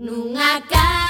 nunha casa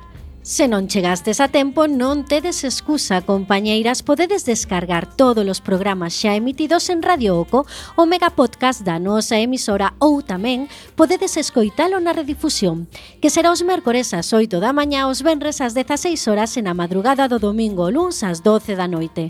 Se non chegastes a tempo, non tedes excusa, compañeiras, podedes descargar todos os programas xa emitidos en Radio Oco, o megapodcast da nosa emisora ou tamén podedes escoitalo na redifusión, que será os mércores ás 8 da mañá, os venres ás 16 horas e na madrugada do domingo luns ás 12 da noite.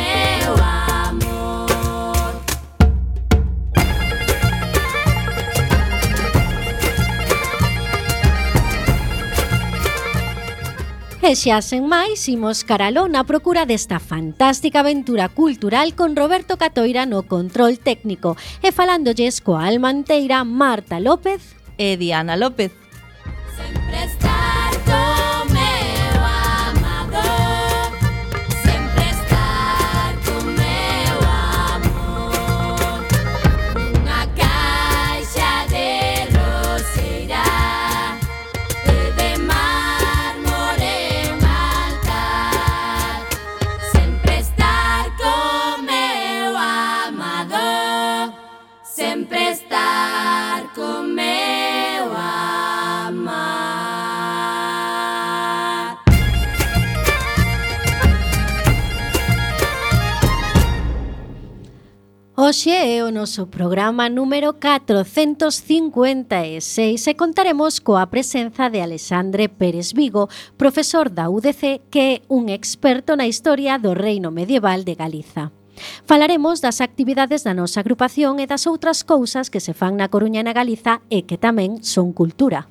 E xa sen máis, imos caraló na procura desta fantástica aventura cultural con Roberto Catoira no control técnico e falándolles coa almanteira Marta López e Diana López. Sempre está Hoxe é o noso programa número 456 e contaremos coa presenza de Alexandre Pérez Vigo, profesor da UDC que é un experto na historia do reino medieval de Galiza. Falaremos das actividades da nosa agrupación e das outras cousas que se fan na Coruña e na Galiza e que tamén son cultura.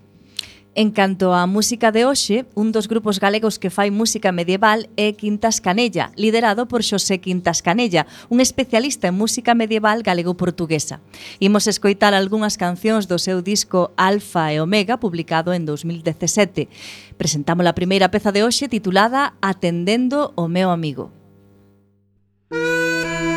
En canto á música de hoxe, un dos grupos galegos que fai música medieval é Quintas Canella, liderado por Xosé Quintas Canella, un especialista en música medieval galego-portuguesa. Imos escoitar algunhas cancións do seu disco Alfa e Omega, publicado en 2017. Presentamos a primeira peza de hoxe titulada Atendendo o meu amigo. Música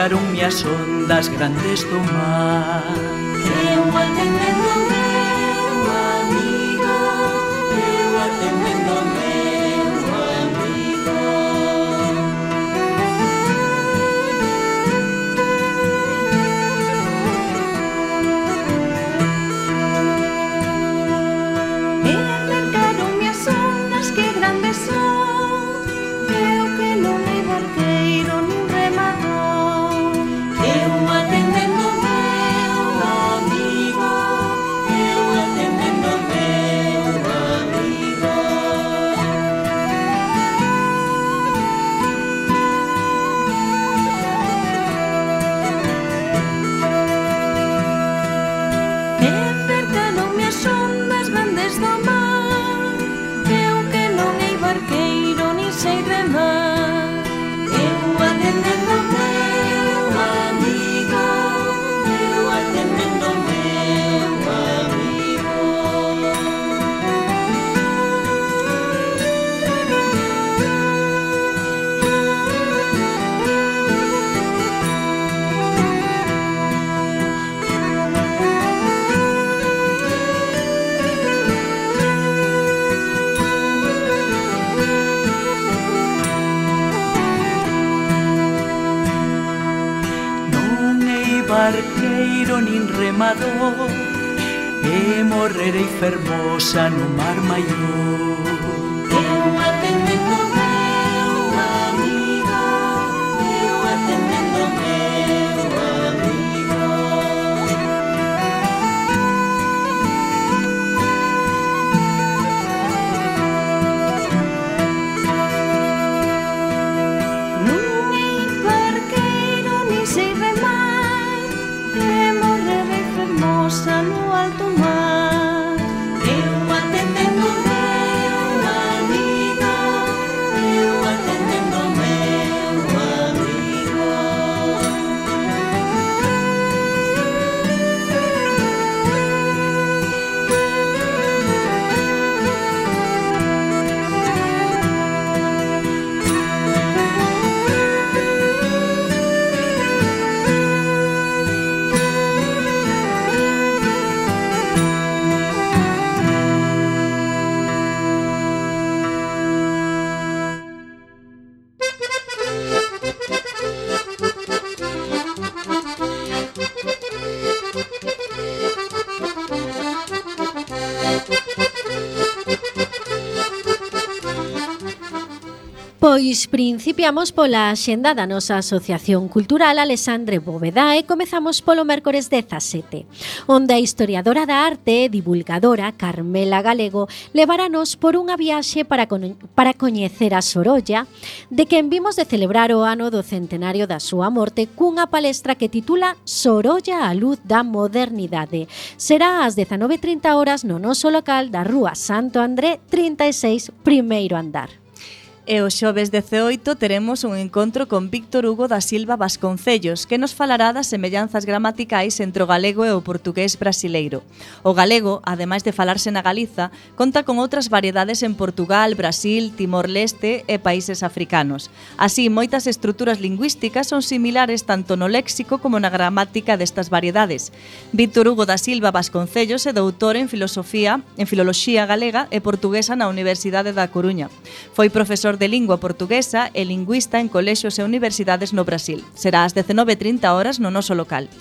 tocaronme as ondas grandes do mar. Eu atendendo Saving sacred love. nin remador E morrerei fermosa no mar maior Pois principiamos pola xenda da nosa Asociación Cultural Alexandre Bóveda e comezamos polo mércores 17, onde a historiadora da arte e divulgadora Carmela Galego levaranos por unha viaxe para, con para coñecer a Sorolla, de quen vimos de celebrar o ano do centenario da súa morte cunha palestra que titula Sorolla a luz da modernidade. Será ás 19.30 horas no noso local da Rúa Santo André 36, primeiro andar. E o xoves 18 teremos un encontro con Víctor Hugo da Silva Vasconcellos, que nos falará das semellanzas gramaticais entre o galego e o portugués brasileiro. O galego, ademais de falarse na Galiza, conta con outras variedades en Portugal, Brasil, Timor-Leste e países africanos. Así, moitas estruturas lingüísticas son similares tanto no léxico como na gramática destas variedades. Víctor Hugo da Silva Vasconcellos é doutor en filosofía, en filoloxía galega e portuguesa na Universidade da Coruña. Foi profesor de lingua portuguesa e lingüista en colexios e universidades no Brasil. Será ás 19.30 horas no noso local.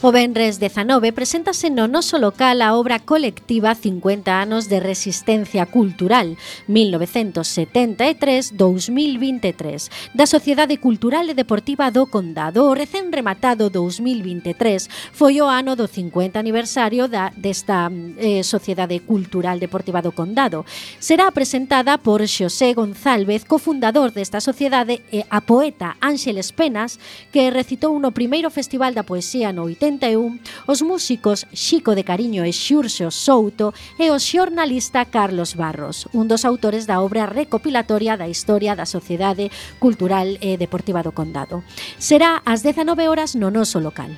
O Benres 19 preséntase no noso local a obra colectiva 50 anos de resistencia cultural 1973-2023 da Sociedade Cultural e Deportiva do Condado. O recén rematado 2023 foi o ano do 50 aniversario da, desta eh, Sociedade Cultural Deportiva do Condado. Será presentada por Xosé González, cofundador desta sociedade e a poeta Ángeles Penas, que recitou no primeiro Festival da Poesía no 80 71, os músicos Xico de Cariño e Xurxo Souto e o xornalista Carlos Barros, un dos autores da obra recopilatoria da historia da Sociedade Cultural e Deportiva do Condado. Será ás 19 horas no noso local.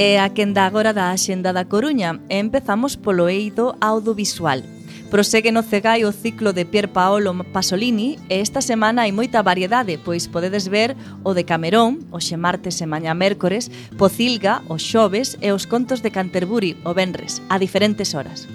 E a quenda agora da Axenda da Coruña e empezamos polo eido audiovisual. Prosegue no Cegai o ciclo de Pier Paolo Pasolini e esta semana hai moita variedade, pois podedes ver o de Camerón, o xe martes e mañá mércores, Pocilga, o xoves e os contos de Canterbury, o venres, a diferentes horas.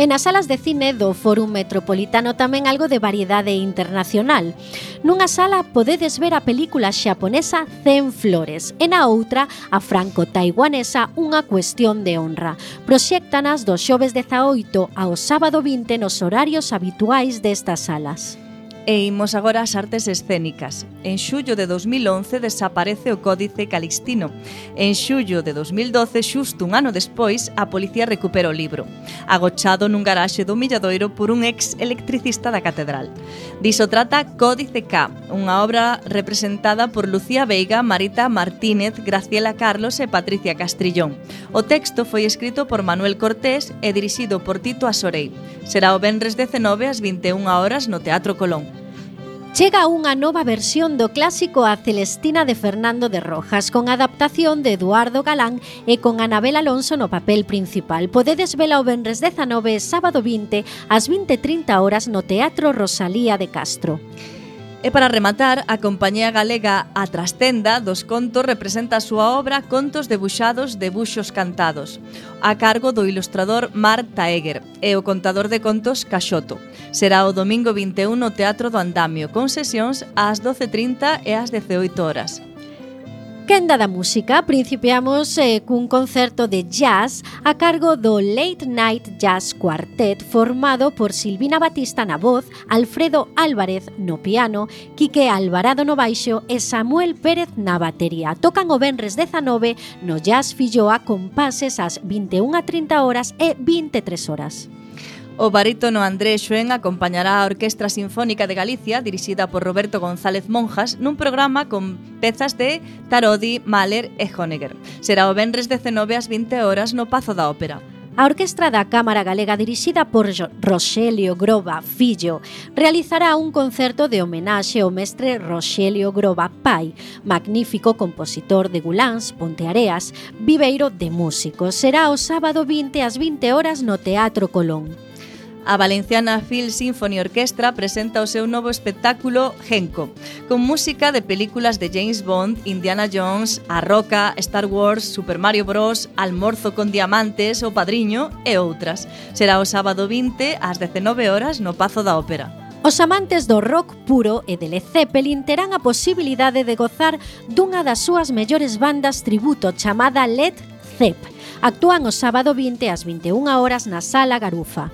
E nas salas de cine do Fórum Metropolitano tamén algo de variedade internacional. Nunha sala podedes ver a película xaponesa Cen Flores e na outra a franco-taiwanesa Unha cuestión de honra. Proxectanas dos xoves 18 ao sábado 20 nos horarios habituais destas salas. E imos agora ás artes escénicas. En xullo de 2011 desaparece o Códice Calixtino. En xullo de 2012, xusto un ano despois, a policía recupera o libro, agochado nun garaxe do Milladoiro por un ex electricista da catedral. Diso trata Códice K, unha obra representada por Lucía Veiga, Marita Martínez, Graciela Carlos e Patricia Castrillón. O texto foi escrito por Manuel Cortés e dirixido por Tito Asorei. Será o Benres 19 ás 21 horas no Teatro Colón. Chega unha nova versión do clásico a Celestina de Fernando de Rojas con adaptación de Eduardo Galán e con Anabel Alonso no papel principal. Podedes vela o venres 19 sábado 20 ás 20.30 horas no Teatro Rosalía de Castro. E para rematar, a compañía galega A Trastenda dos Contos representa a súa obra Contos debuxados de buxos cantados, a cargo do ilustrador Mar Taeger e o contador de contos Caxoto. Será o domingo 21 no Teatro do Andamio, con sesións ás 12.30 e ás 18 horas. Quenda da música, principiamos eh, cun concerto de jazz a cargo do Late Night Jazz Quartet formado por Silvina Batista na voz, Alfredo Álvarez no piano, Quique Alvarado no baixo e Samuel Pérez na batería. Tocan o Benres 19 no Jazz Filloa con pases ás 21 a 30 horas e 23 horas. O barítono André Xoen acompañará a Orquestra Sinfónica de Galicia, dirixida por Roberto González Monjas, nun programa con pezas de Tarodi, Mahler e Honegger. Será o venres 19 ás 20 horas no Pazo da Ópera. A Orquestra da Cámara Galega dirixida por Roxelio Groba Fillo realizará un concerto de homenaxe ao mestre Roxelio Groba Pai, magnífico compositor de Guláns, Ponteareas, viveiro de músicos. Será o sábado 20 ás 20 horas no Teatro Colón. A Valenciana Phil Symphony Orchestra presenta o seu novo espectáculo Genco, con música de películas de James Bond, Indiana Jones, A Roca, Star Wars, Super Mario Bros, Almorzo con Diamantes, O Padriño e outras. Será o sábado 20 ás 19 horas no Pazo da Ópera. Os amantes do rock puro e de Led Zeppelin terán a posibilidade de gozar dunha das súas mellores bandas tributo chamada Led Zepp. Actúan o sábado 20 ás 21 horas na Sala Garufa.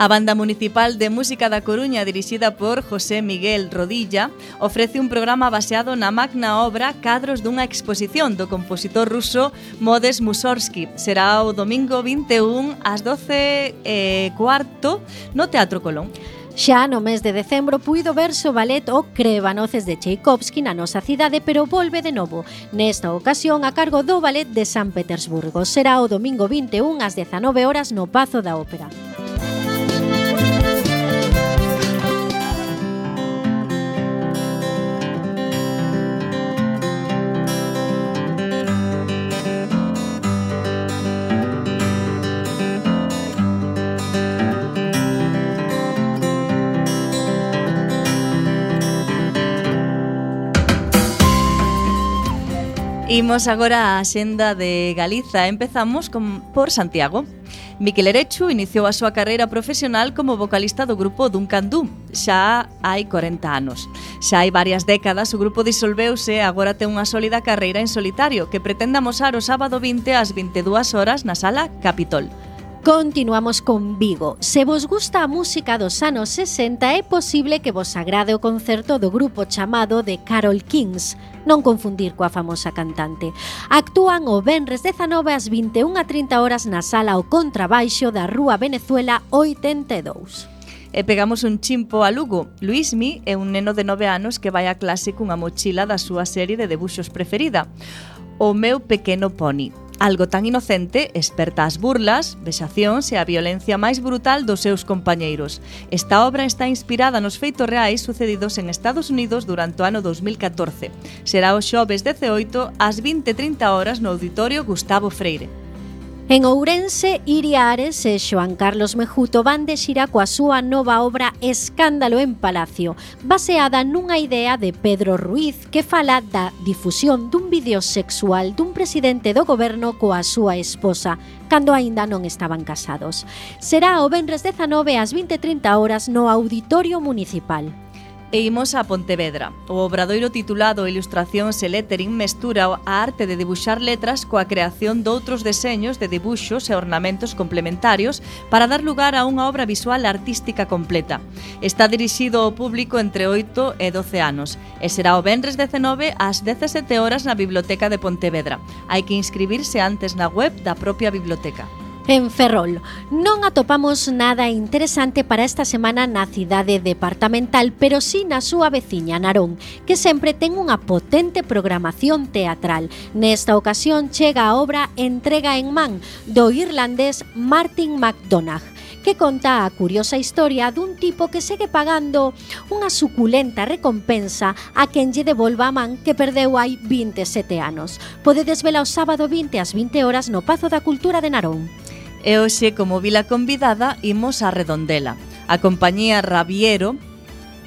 A Banda Municipal de Música da Coruña, dirixida por José Miguel Rodilla, ofrece un programa baseado na magna obra Cadros dunha exposición do compositor ruso Modes Mussorgsky. Será o domingo 21 ás 12 eh, cuarto no Teatro Colón. Xa no mes de decembro puido verse o ballet O Crebanoces de Tchaikovsky na nosa cidade, pero volve de novo. Nesta ocasión a cargo do Ballet de San Petersburgo. Será o domingo 21 ás 19 horas no Pazo da Ópera. Imos agora á xenda de Galiza. Empezamos con, por Santiago. Miquel Erechu iniciou a súa carreira profesional como vocalista do grupo Duncandú. Xa hai 40 anos. Xa hai varias décadas o grupo disolveuse e agora ten unha sólida carreira en solitario que pretende amosar o sábado 20 ás 22 horas na sala Capitol. Continuamos con Vigo. Se vos gusta a música dos anos 60 é posible que vos agrade o concerto do grupo chamado de Carol Kings, non confundir coa famosa cantante. Actúan o Benres 19 ás 21:30 horas na sala o contrabaixo da Rúa Venezuela 82. E pegamos un chimpo a Lugo. Luismi é un neno de 9 anos que vai a clase cunha mochila da súa serie de debuxos preferida, O meu pequeno pony algo tan inocente esperta as burlas, vexacións e a violencia máis brutal dos seus compañeiros. Esta obra está inspirada nos feitos reais sucedidos en Estados Unidos durante o ano 2014. Será o xoves 18 ás 20.30 horas no Auditorio Gustavo Freire. En Ourense, Iria Ares e Xoan Carlos Mejuto van de xira coa súa nova obra Escándalo en Palacio, baseada nunha idea de Pedro Ruiz que fala da difusión dun vídeo sexual dun presidente do goberno coa súa esposa, cando aínda non estaban casados. Será o venres 19 ás 20.30 horas no Auditorio Municipal. E imos a Pontevedra. O obradoiro titulado Ilustracións e Lettering mestura a arte de dibuxar letras coa creación doutros deseños de dibuxos e ornamentos complementarios para dar lugar a unha obra visual artística completa. Está dirixido ao público entre 8 e 12 anos e será o Benres 19 ás 17 horas na Biblioteca de Pontevedra. Hai que inscribirse antes na web da propia biblioteca. En Ferrol non atopamos nada interesante para esta semana na cidade departamental, pero sí na súa veciña Narón, que sempre ten unha potente programación teatral. Nesta ocasión chega a obra Entrega en man do irlandés Martin McDonagh que conta a curiosa historia dun tipo que segue pagando unha suculenta recompensa a quen lle devolva a man que perdeu hai 27 anos. Podedes vela o sábado 20 ás 20 horas no Pazo da Cultura de Narón. E hoxe, como vila convidada, imos a Redondela. A compañía Rabiero,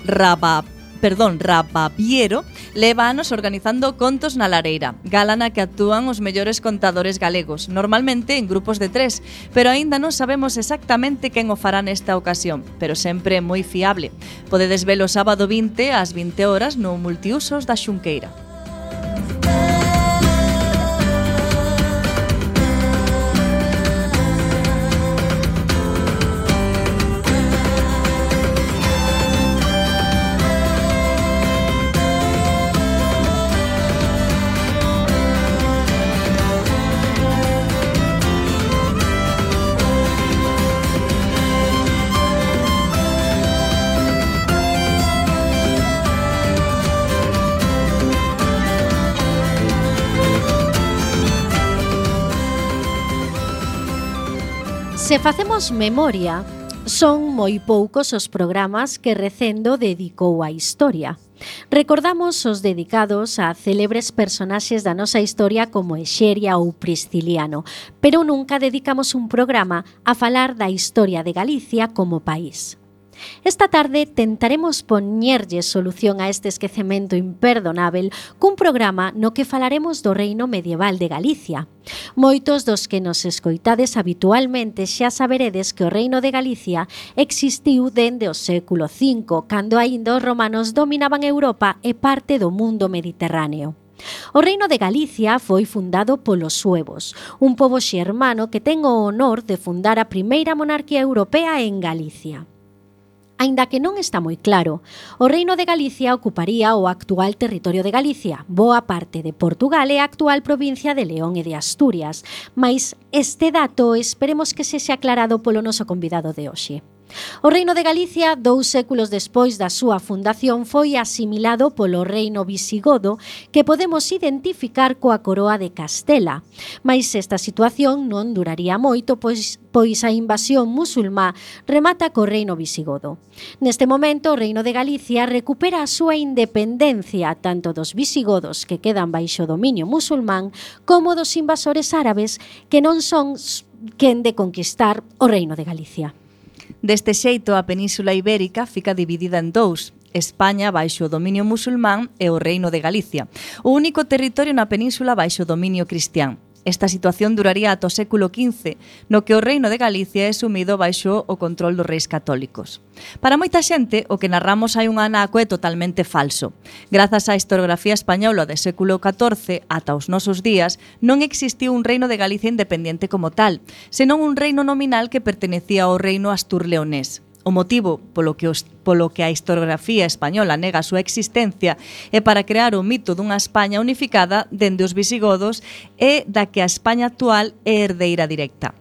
Raba, perdón, Rababiero, leva anos organizando contos na lareira, gala na que actúan os mellores contadores galegos, normalmente en grupos de tres, pero aínda non sabemos exactamente quen o fará nesta ocasión, pero sempre moi fiable. Podedes velo sábado 20 ás 20 horas no Multiusos da Xunqueira. Se facemos memoria, son moi poucos os programas que Recendo dedicou á historia. Recordamos os dedicados a célebres personaxes da nosa historia como Exeria ou Prisciliano, pero nunca dedicamos un programa a falar da historia de Galicia como país. Esta tarde tentaremos poñerlle solución a este esquecemento imperdonável cun programa no que falaremos do reino medieval de Galicia. Moitos dos que nos escoitades habitualmente xa saberedes que o reino de Galicia existiu dende o século V, cando aínda os romanos dominaban Europa e parte do mundo mediterráneo. O reino de Galicia foi fundado polos suevos, un pobo xermano que ten o honor de fundar a primeira monarquía europea en Galicia aínda que non está moi claro. O Reino de Galicia ocuparía o actual territorio de Galicia, boa parte de Portugal e a actual provincia de León e de Asturias, mas este dato esperemos que sexa aclarado polo noso convidado de hoxe. O Reino de Galicia, dous séculos despois da súa fundación, foi asimilado polo Reino Visigodo, que podemos identificar coa coroa de Castela. Mais esta situación non duraría moito, pois pois a invasión musulmá remata co reino visigodo. Neste momento, o reino de Galicia recupera a súa independencia tanto dos visigodos que quedan baixo dominio musulmán como dos invasores árabes que non son quen de conquistar o reino de Galicia. Deste xeito, a península ibérica fica dividida en dous, España baixo o dominio musulmán e o Reino de Galicia, o único territorio na península baixo o dominio cristián. Esta situación duraría ata o século XV, no que o reino de Galicia é sumido baixo o control dos reis católicos. Para moita xente, o que narramos hai un anaco é totalmente falso. Grazas á historiografía española de século XIV ata os nosos días, non existiu un reino de Galicia independiente como tal, senón un reino nominal que pertenecía ao reino astur-leonés. O motivo polo que, os, polo que a historiografía española nega a súa existencia é para crear o mito dunha España unificada dende os visigodos e da que a España actual é herdeira directa.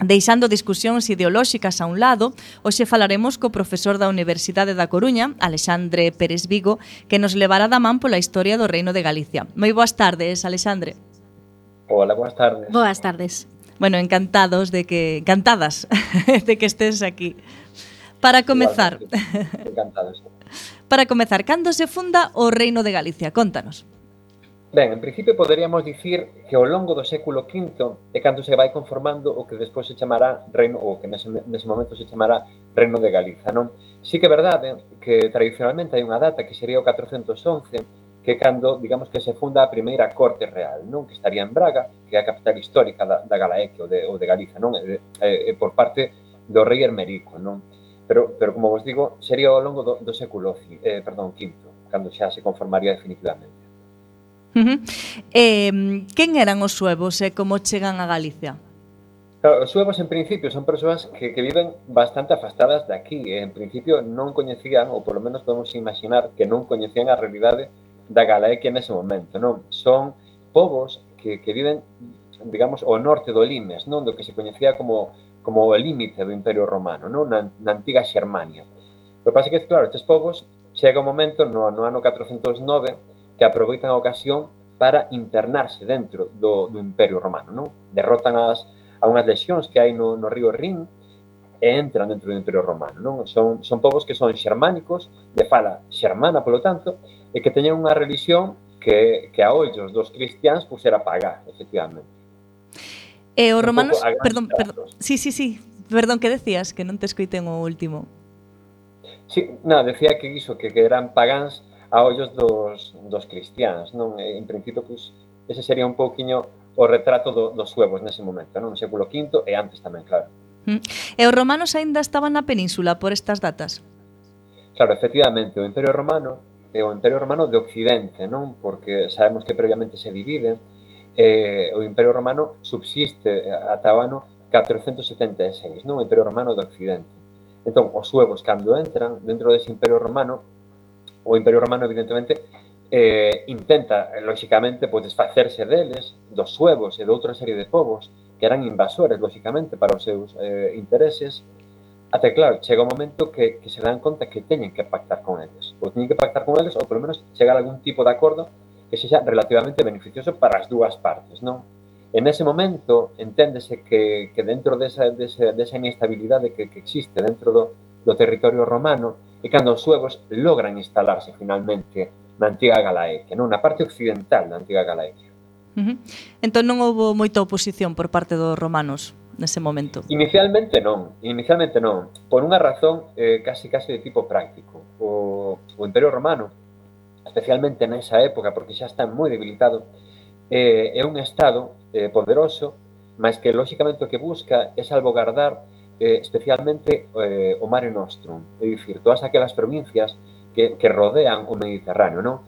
Deixando discusións ideolóxicas a un lado, hoxe falaremos co profesor da Universidade da Coruña, Alexandre Pérez Vigo, que nos levará da man pola historia do Reino de Galicia. Moi boas tardes, Alexandre. Hola, boas tardes. Boas tardes. Bueno, encantados de que encantadas de que estés aquí. Para comezar... Encantados. Para comezar, cando se funda o Reino de Galicia? Contanos. Ben, en principio poderíamos dicir que ao longo do século V é cando se vai conformando o que despois se chamará Reino, ou que nese, nese momento se chamará Reino de Galiza, non? Sí que é verdade que tradicionalmente hai unha data que sería o 411, que é cando, digamos, que se funda a primeira corte real, non? Que estaría en Braga, que é a capital histórica da, da Galaeque ou de, ou de Galiza, non? E, e, e por parte do rei Hermerico, non? Pero, pero como vos digo, sería ao longo do, do século V, eh, perdón, V, cando xa se conformaría definitivamente. Uh -huh. eh, quen eran os suevos e eh, como chegan a Galicia? Claro, os suevos, en principio, son persoas que, que viven bastante afastadas de aquí. E, en principio, non coñecían, ou polo menos podemos imaginar que non coñecían a realidade da Galaequia nese momento. Non? Son povos que, que viven, digamos, ao norte do Limes, non do que se coñecía como como o límite do Imperio Romano, non? Na, na antiga Xermania. O que pasa é que, claro, estes povos chega o momento no, no ano 409 que aproveitan a ocasión para internarse dentro do, do Imperio Romano, non? Derrotan as, a unhas lexións que hai no, no río Rin e entran dentro do Imperio Romano, non? Son, son povos que son xermánicos, de fala xermana, polo tanto, e que teñen unha religión que, que a ollos dos cristiáns pois era pagá, efectivamente. Eh, e os romanos, perdón, perdón, sí, sí, sí, perdón, que decías que non te escoiten o último. Sí, no, decía que iso, que, que eran pagáns a ollos dos, dos cristiáns, non? Eh, en principio, pois, pues, ese sería un pouquiño o retrato do, dos suevos nese momento, non? No século V e antes tamén, claro. Mm. E os romanos aínda estaban na península por estas datas? Claro, efectivamente, o Imperio Romano é o Imperio Romano de Occidente, non? Porque sabemos que previamente se divide, eh, o Imperio Romano subsiste ata o ano 476, non? O Imperio Romano de Occidente. Entón, os suevos, cando entran dentro dese Imperio Romano, o Imperio Romano, evidentemente, eh, intenta, lóxicamente, pois, desfacerse deles, dos suevos e de outra serie de povos, que eran invasores, lóxicamente, para os seus eh, intereses, até claro, chega un momento que, que se dan conta que teñen que pactar con eles. Ou teñen que pactar con eles, ou polo menos chegar a algún tipo de acordo que sexa relativamente beneficioso para as dúas partes, non? En ese momento enténdese que, que dentro desa, desa, desa inestabilidade que, que existe dentro do, do territorio romano é cando os suevos logran instalarse finalmente na antiga Galaequia, non? na parte occidental da antiga Galaequia. Uh -huh. Entón non houve moita oposición por parte dos romanos nese momento? Inicialmente non, inicialmente non, por unha razón eh, casi casi de tipo práctico. O, o Imperio Romano especialmente nesa época, porque xa está moi debilitado, eh, é un Estado eh, poderoso, mas que, lóxicamente, o que busca é salvogardar eh, especialmente eh, o Mare Nostrum, é dicir, todas aquelas provincias que, que rodean o Mediterráneo, non?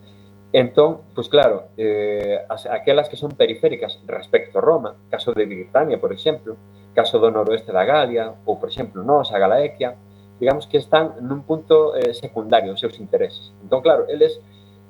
Entón, pois claro, eh, as, aquelas que son periféricas respecto a Roma, caso de Britania, por exemplo, caso do noroeste da Galia, ou, por exemplo, nos, a Galaequia, digamos que están nun punto eh, secundario os seus intereses. Entón, claro, eles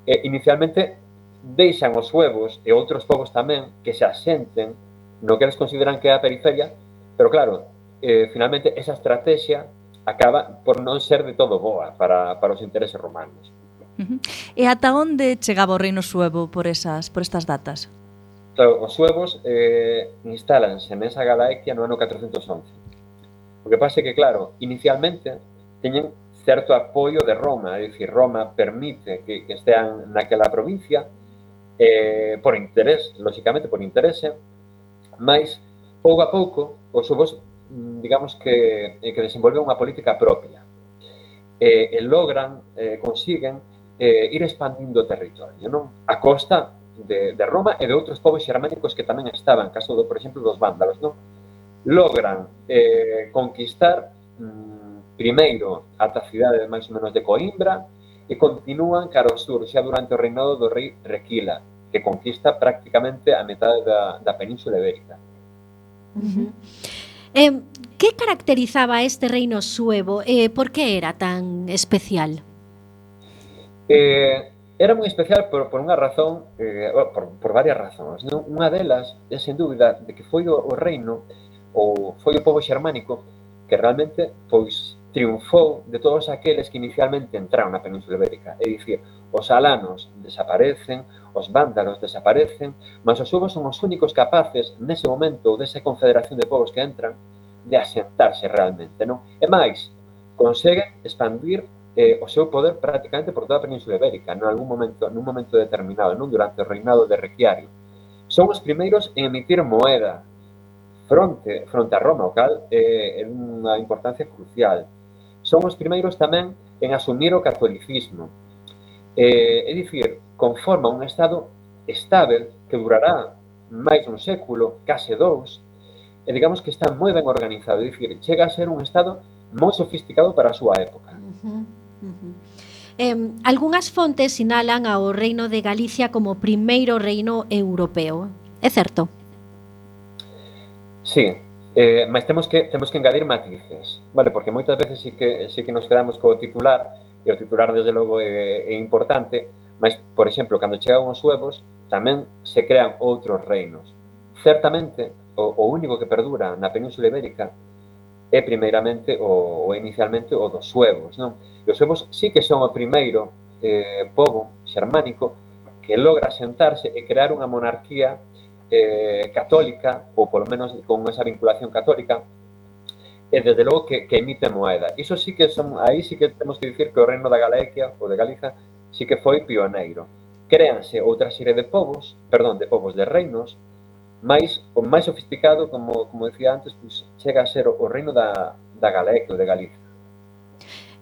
eh, inicialmente deixan os suevos e outros povos tamén que se asenten no que eles consideran que é a periferia, pero claro, eh, finalmente esa estrategia acaba por non ser de todo boa para, para os intereses romanos. Uh -huh. E ata onde chegaba o reino suevo por esas por estas datas? Claro, os suevos eh, instálanse nesa Galaecia no ano 411. O que pasa é que, claro, inicialmente teñen certo apoio de Roma, é dicir, Roma permite que, que estean naquela provincia eh, por interés, lóxicamente por interese, mas pouco a pouco os ovos digamos que, eh, que desenvolven unha política propia eh, e logran, eh, consiguen eh, ir expandindo o territorio non? a costa de, de Roma e de outros povos xermánicos que tamén estaban caso, do, por exemplo, dos vándalos non? logran eh, conquistar mm, primeiro ata a cidade máis ou menos de Coimbra e continúan cara ao sur xa durante o reinado do rei Requila, que conquista prácticamente a metade da, da península ibérica. Uh -huh. eh, que caracterizaba este reino suevo e eh, por que era tan especial? Eh, era moi especial por, por unha razón, eh, por, por varias razóns. Non? Unha delas é, sen dúbida, de que foi o, o reino ou foi o povo xermánico que realmente pois triunfou de todos aqueles que inicialmente entraron na Península Ibérica. É dicir, os alanos desaparecen, os vándalos desaparecen, mas os subos son os únicos capaces, nese momento, desa confederación de povos que entran, de asentarse realmente. Non? E máis, conseguen expandir eh, o seu poder prácticamente por toda a Península Ibérica, non algún momento, nun momento determinado, non durante o reinado de Requiario. Son os primeiros en emitir moeda fronte, fronte a Roma, o cal eh, é unha importancia crucial son os primeiros tamén en asumir o catolicismo. Eh, é dicir, conforma un Estado estável que durará máis un século, case dous, e digamos que está moi ben organizado, é dicir, chega a ser un Estado moi sofisticado para a súa época. Uh -huh, uh -huh. Eh, algunhas fontes sinalan ao Reino de Galicia como primeiro reino europeo. É certo? Sí, Eh, mas temos que temos que engadir matices, vale? Porque moitas veces sí que sí que nos quedamos co titular e o titular desde logo é, é importante, mas por exemplo, cando chegan os suevos tamén se crean outros reinos. Certamente o, o único que perdura na península ibérica é primeiramente o, o inicialmente o dos suevos, non? E os suevos sí que son o primeiro eh, povo xermánico que logra sentarse e crear unha monarquía eh, católica, ou polo menos con esa vinculación católica, e desde logo que, que emite moeda. Iso sí que son, aí sí que temos que dicir que o reino da Galaequia ou de Galiza, sí que foi pioneiro. Créanse outra serie de povos, perdón, de povos de reinos, máis o máis sofisticado, como, como decía antes, pues, chega a ser o reino da, da Galicia ou de Galiza.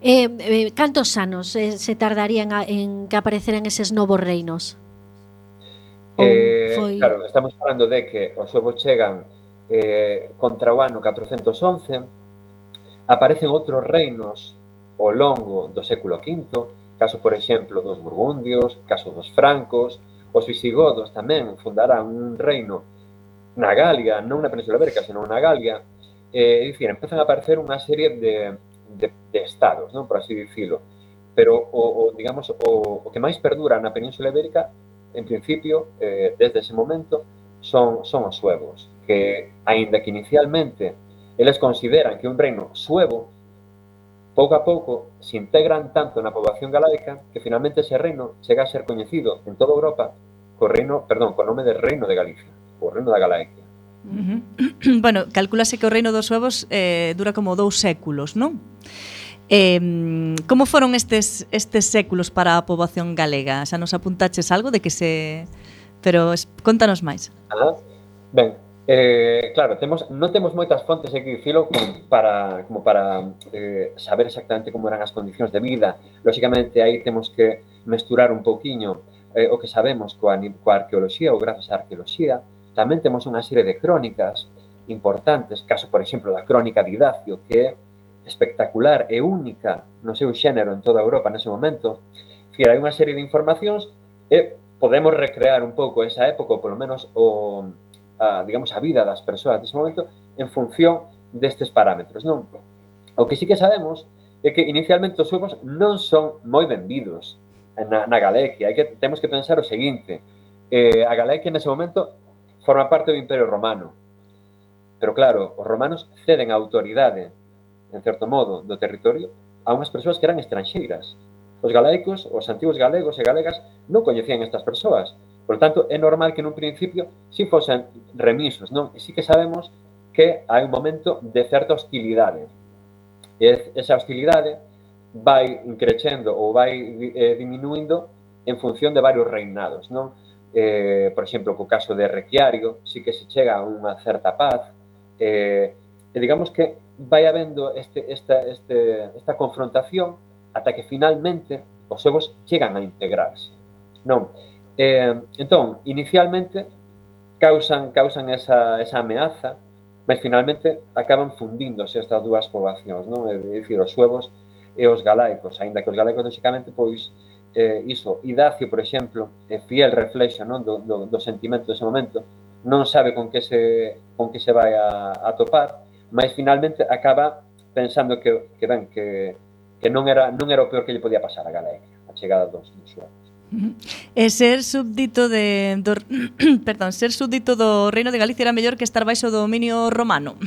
Eh, eh, cantos anos eh, se tardarían a, en que apareceran eses novos reinos? Eh, foi... Claro, estamos falando de que os ovos chegan eh, contra o ano 411, aparecen outros reinos ao longo do século V, caso, por exemplo, dos burgundios, caso dos francos, os visigodos tamén fundarán un reino na Galia, non na Península Ibérica, senón na Galia, eh, é dicir, empezan a aparecer unha serie de, de, de estados, non por así dicilo, pero o, o digamos o, o que máis perdura na Península Ibérica en principio, eh, desde ese momento, son, son os suevos, que, aínda que inicialmente eles consideran que un reino suevo, pouco a pouco se integran tanto na poboación galaica que finalmente ese reino chega a ser coñecido en toda Europa co reino, perdón, co nome de reino de Galicia, o reino da Galaica. Uh -huh. bueno, calculase que o reino dos suevos eh, dura como dous séculos, non? Eh, como foron estes, estes séculos para a poboación galega? Xa nos apuntaches algo de que se... Pero es, contanos máis. Ah, ben, eh, claro, temos, non temos moitas fontes, aquí, Filo, dicilo, como para, como para eh, saber exactamente como eran as condicións de vida. Lóxicamente, aí temos que mesturar un pouquiño eh, o que sabemos coa, coa arqueoloxía ou grazas á arqueoloxía. Tamén temos unha serie de crónicas importantes, caso, por exemplo, da crónica de Idacio, que é espectacular e única no seu xénero en toda Europa nese momento. Que hai unha serie de informacións e podemos recrear un pouco esa época, ou polo menos o, a, digamos, a vida das persoas dese momento en función destes parámetros. Non? O que sí que sabemos é que inicialmente os suevos non son moi benvidos na, na Galequia. Hai que, temos que pensar o seguinte. Eh, a Galequia nese momento forma parte do Imperio Romano. Pero claro, os romanos ceden a autoridade en certo modo, do territorio a unhas persoas que eran estranxeiras. Os galaicos, os antigos galegos e galegas non coñecían estas persoas. Por tanto, é normal que nun principio si fosen remisos, non? E si que sabemos que hai un momento de certa hostilidade. E esa hostilidade vai crecendo ou vai eh, diminuindo en función de varios reinados, non? Eh, por exemplo, co caso de Requiario, si que se chega a unha certa paz, eh, e digamos que vai habendo este, esta, este, esta confrontación ata que finalmente os egos chegan a integrarse. Non? Eh, entón, inicialmente causan causan esa, esa ameaza, mas finalmente acaban fundíndose estas dúas poboacións, non? É dicir, os suevos e os galaicos, aínda que os galaicos, lógicamente pois eh, iso, Idacio, por exemplo, é fiel reflexo non do, do, do sentimento dese momento, non sabe con que se con que se vai a, a topar, mas finalmente acaba pensando que, que ben, que, que non era non era o peor que lle podía pasar a Galaecia a chegada dos, dos. E ser súbdito de do, perdón, ser súbdito do Reino de Galicia era mellor que estar baixo do dominio romano.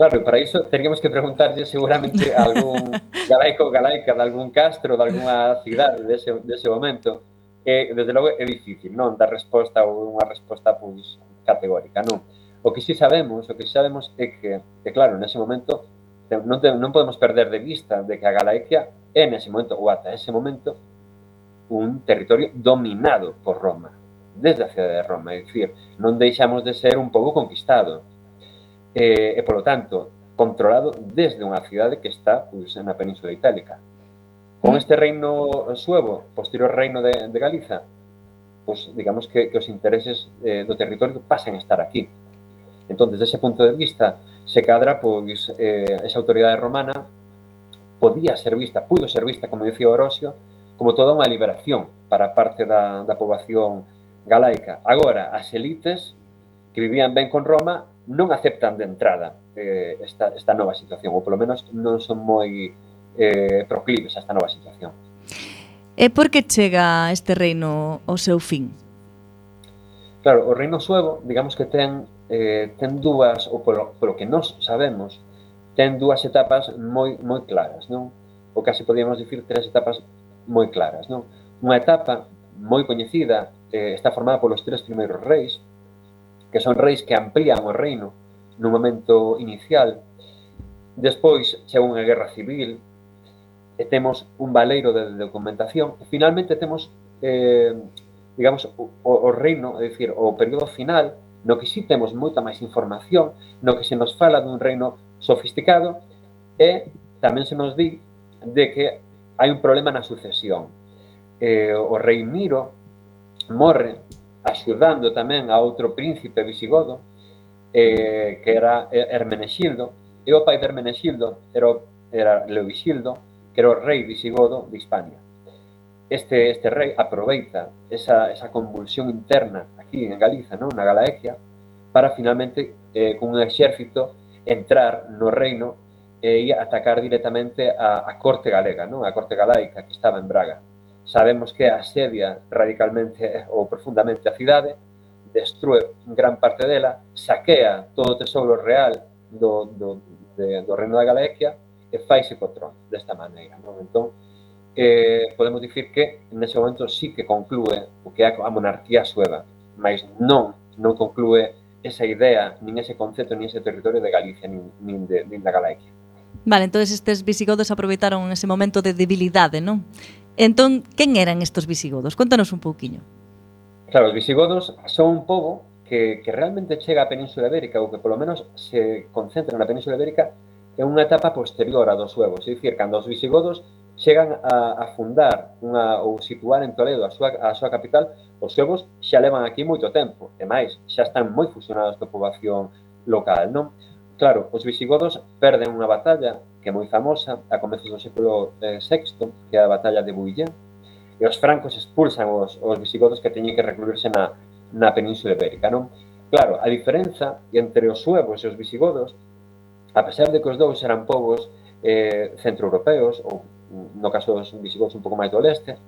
Claro, para iso teríamos que preguntarlle seguramente a algún galaico ou galaica de algún castro, de algunha cidade dese, dese momento. E, desde logo, é difícil, non? Dar resposta ou unha resposta pois, categórica, non? O que si sabemos, o que sabemos é que, que claro, nese momento non, te, non podemos perder de vista de que a Galaecia é nese momento, ou ata ese momento, un territorio dominado por Roma, desde a cidade de Roma, é dicir, non deixamos de ser un pouco conquistado, e, e polo tanto, controlado desde unha cidade que está pois, na península itálica. Con este reino suevo, posterior reino de, de Galiza, pois, digamos que, que os intereses eh, do territorio pasan a estar aquí. Entón, desde ese punto de vista, se cadra, pois, eh, esa autoridade romana podía ser vista, pudo ser vista, como dicía Orosio, como toda unha liberación para parte da, da poboación galaica. Agora, as elites que vivían ben con Roma non aceptan de entrada eh, esta, esta nova situación, ou polo menos non son moi eh, proclives a esta nova situación. E por que chega este reino ao seu fin? Claro, o reino suevo, digamos que ten eh, ten dúas, ou polo, polo que nós sabemos, ten dúas etapas moi moi claras, non? Ou case podíamos dicir tres etapas moi claras, non? Unha etapa moi coñecida eh, está formada polos tres primeiros reis, que son reis que amplían o reino no momento inicial. Despois chega unha guerra civil, e temos un valeiro de documentación, e finalmente temos eh, digamos, o, o reino, é dicir, o período final, no que sí temos moita máis información, no que se nos fala dun reino sofisticado e tamén se nos di de que hai un problema na sucesión. Eh, o rei Miro morre axudando tamén a outro príncipe visigodo eh, que era Hermenexildo e o pai de Hermenexildo era, era Leovixildo que era o rei visigodo de Hispania este, este rei aproveita esa, esa convulsión interna en Galiza, non? na Galaexia, para finalmente eh, con un exército entrar no reino eh, e atacar directamente a, a corte galega, non? a corte galaica que estaba en Braga. Sabemos que asedia radicalmente eh, ou profundamente a cidade, destrue gran parte dela, saquea todo o tesouro real do, do, de, do reino da Galaequia e faise co trono desta maneira. Non? Entón, eh, podemos dicir que nese momento sí que conclúe o que é a monarquía sueva, mas non, non conclúe esa idea, nin ese concepto, nin ese territorio de Galicia, nin, nin, de, nin da Galaequia. Vale, entón estes visigodos aproveitaron ese momento de debilidade, non? Entón, quen eran estes visigodos? Contanos un pouquiño. Claro, os visigodos son un pobo que, que realmente chega á Península Ibérica ou que polo menos se concentra na Península Ibérica en unha etapa posterior a dos suevos, é dicir, cando os visigodos chegan a, a fundar unha, ou situar en Toledo a súa, a súa capital, os suevos xa levan aquí moito tempo, e máis, xa están moi fusionados coa poboación local, non? Claro, os visigodos perden unha batalla que é moi famosa a comezos do século eh, VI, que é a batalla de Buillén, e os francos expulsan os, os visigodos que teñen que recluirse na, na península ibérica, non? Claro, a diferenza entre os suevos e os visigodos, a pesar de que os dous eran povos eh, centroeuropeos ou no caso dos visigodos un pouco máis do leste,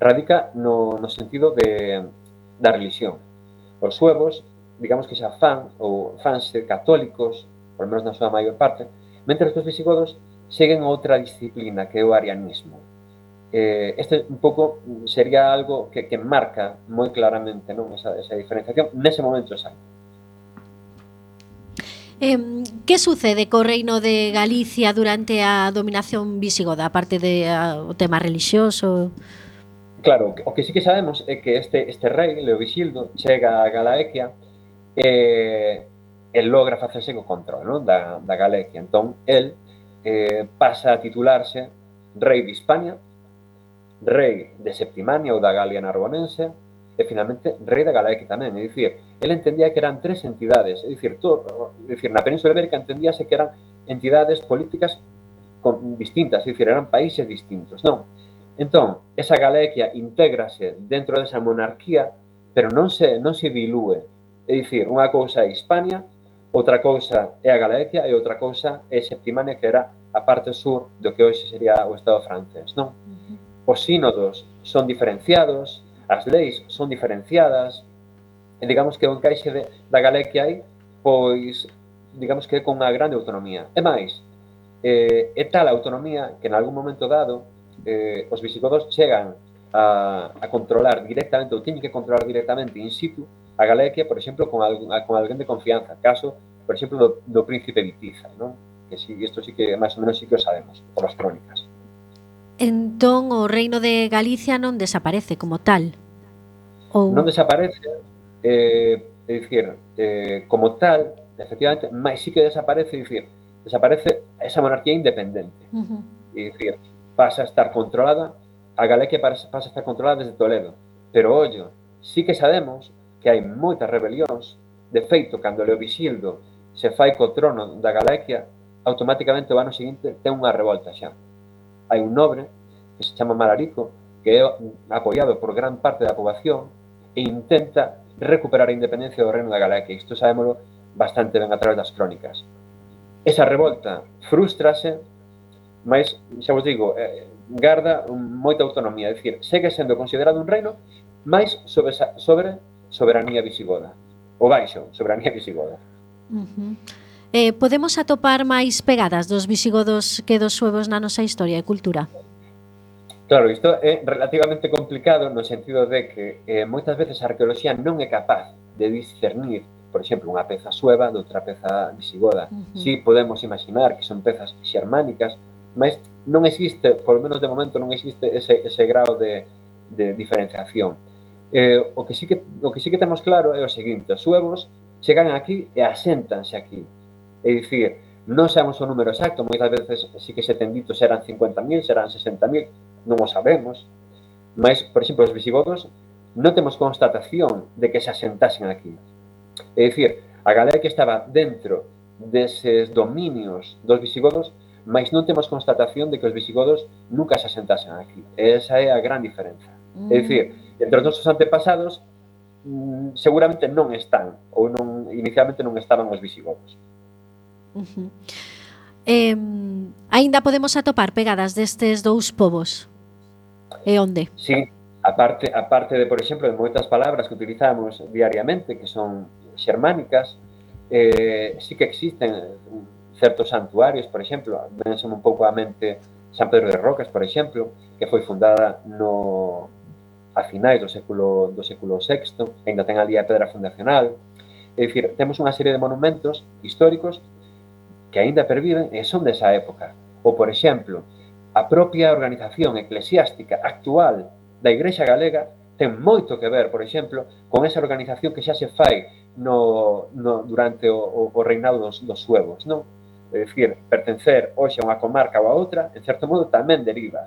radica no, no sentido de, da religión. Os suevos, digamos que xa fan, ou fanse católicos, por menos na súa maior parte, mentre os visigodos seguen outra disciplina que é o arianismo. Eh, este un pouco sería algo que, que marca moi claramente non esa, esa diferenciación nese momento exacto. Eh, que sucede co reino de Galicia durante a dominación visigoda, aparte de a, o tema relixioso? Claro, o que sí que sabemos é que este, este rei, Leovigildo, chega a Galaequia e, eh, e logra facerse co control non? Da, da Galaequia. Entón, el eh, pasa a titularse rei de Hispania, rei de Septimania ou da Galia Narbonense, e finalmente rei da Galaeque tamén, é dicir, ele entendía que eran tres entidades, é dicir, todo, é dicir na Península Ibérica entendíase que eran entidades políticas con, distintas, é dicir, eran países distintos, non? Entón, esa Galaequia intégrase dentro desa monarquía, pero non se, non se dilúe, é dicir, unha cousa é Hispania, outra cousa é a Galaequia e outra cousa é Septimania, que era a parte sur do que hoxe sería o Estado francés, non? Os sínodos son diferenciados, As leis son diferenciadas, e digamos que o encaixe de, da Galé que hai, pois digamos que é con unha grande autonomía. E máis, eh, é tal a autonomía que en algún momento dado eh, os visigodos chegan a, a controlar directamente ou teñen que controlar directamente in situ a Galequia, por exemplo, con, algún, con alguén de confianza, caso, por exemplo, do, do príncipe Vitiza, non? que si, isto sí que máis ou menos sí que o sabemos por as crónicas. Entón, o reino de Galicia non desaparece como tal ou... Non desaparece, eh, é dicir, eh, como tal, efectivamente, máis sí que desaparece, é dicir, desaparece esa monarquía independente. Uh -huh. É dicir, pasa a estar controlada, a Galicia pasa a estar controlada desde Toledo. Pero, ollo, sí que sabemos que hai moitas rebelións, de feito, cando Leovixildo se fai co trono da Galicia, automáticamente o ano seguinte ten unha revolta xa. Hai un nobre que se chama Malarico, que é apoiado por gran parte da poboación, e intenta recuperar a independencia do reino da Galia, que isto sabémolo bastante ben a través das crónicas. Esa revolta frustrase, mas, xa vos digo, eh, garda moita autonomía, é dicir, segue sendo considerado un reino máis sobre, sobre soberanía visigoda, o baixo, soberanía visigoda. Uh -huh. eh, podemos atopar máis pegadas dos visigodos que dos suevos na nosa historia e cultura? Claro, isto é relativamente complicado no sentido de que eh, moitas veces a arqueoloxía non é capaz de discernir, por exemplo, unha peza sueva de outra peza visigoda. Uh -huh. Si sí, podemos imaginar que son pezas xermánicas, mas non existe, polo menos de momento non existe ese, ese grau de, de diferenciación. Eh, o, que sí que, o que sí que temos claro é o seguinte, os suevos chegan aquí e asentanse aquí. É dicir, non sabemos o número exacto, moitas veces sí que se ten dito serán 50.000, serán 60.000, non o sabemos, mas, por exemplo, os visigodos non temos constatación de que se asentasen aquí. É dicir, a Galera que estaba dentro deses dominios dos visigodos, mas non temos constatación de que os visigodos nunca se asentasen aquí. E esa é a gran diferenza. Mm. É dicir, entre os nosos antepasados mm, seguramente non están ou non inicialmente non estaban os visigodos. Uh -huh. eh, aínda podemos atopar pegadas destes dous povos. E onde? Sí, a parte, a parte de, por exemplo, de moitas palabras que utilizamos diariamente, que son xermánicas, eh, sí que existen certos santuarios, por exemplo, venseme un pouco a mente San Pedro de Rocas, por exemplo, que foi fundada no a finais do século do século VI, ainda ten ali a pedra fundacional. É dicir, temos unha serie de monumentos históricos que aínda perviven e son desa época. Ou, por exemplo, A propia organización eclesiástica actual da Igrexa Galega ten moito que ver, por exemplo, con esa organización que xa se fai no, no, durante o, o, o reinado dos, dos suevos, non? É dicir, pertencer hoxe a unha comarca ou a outra, en certo modo tamén deriva.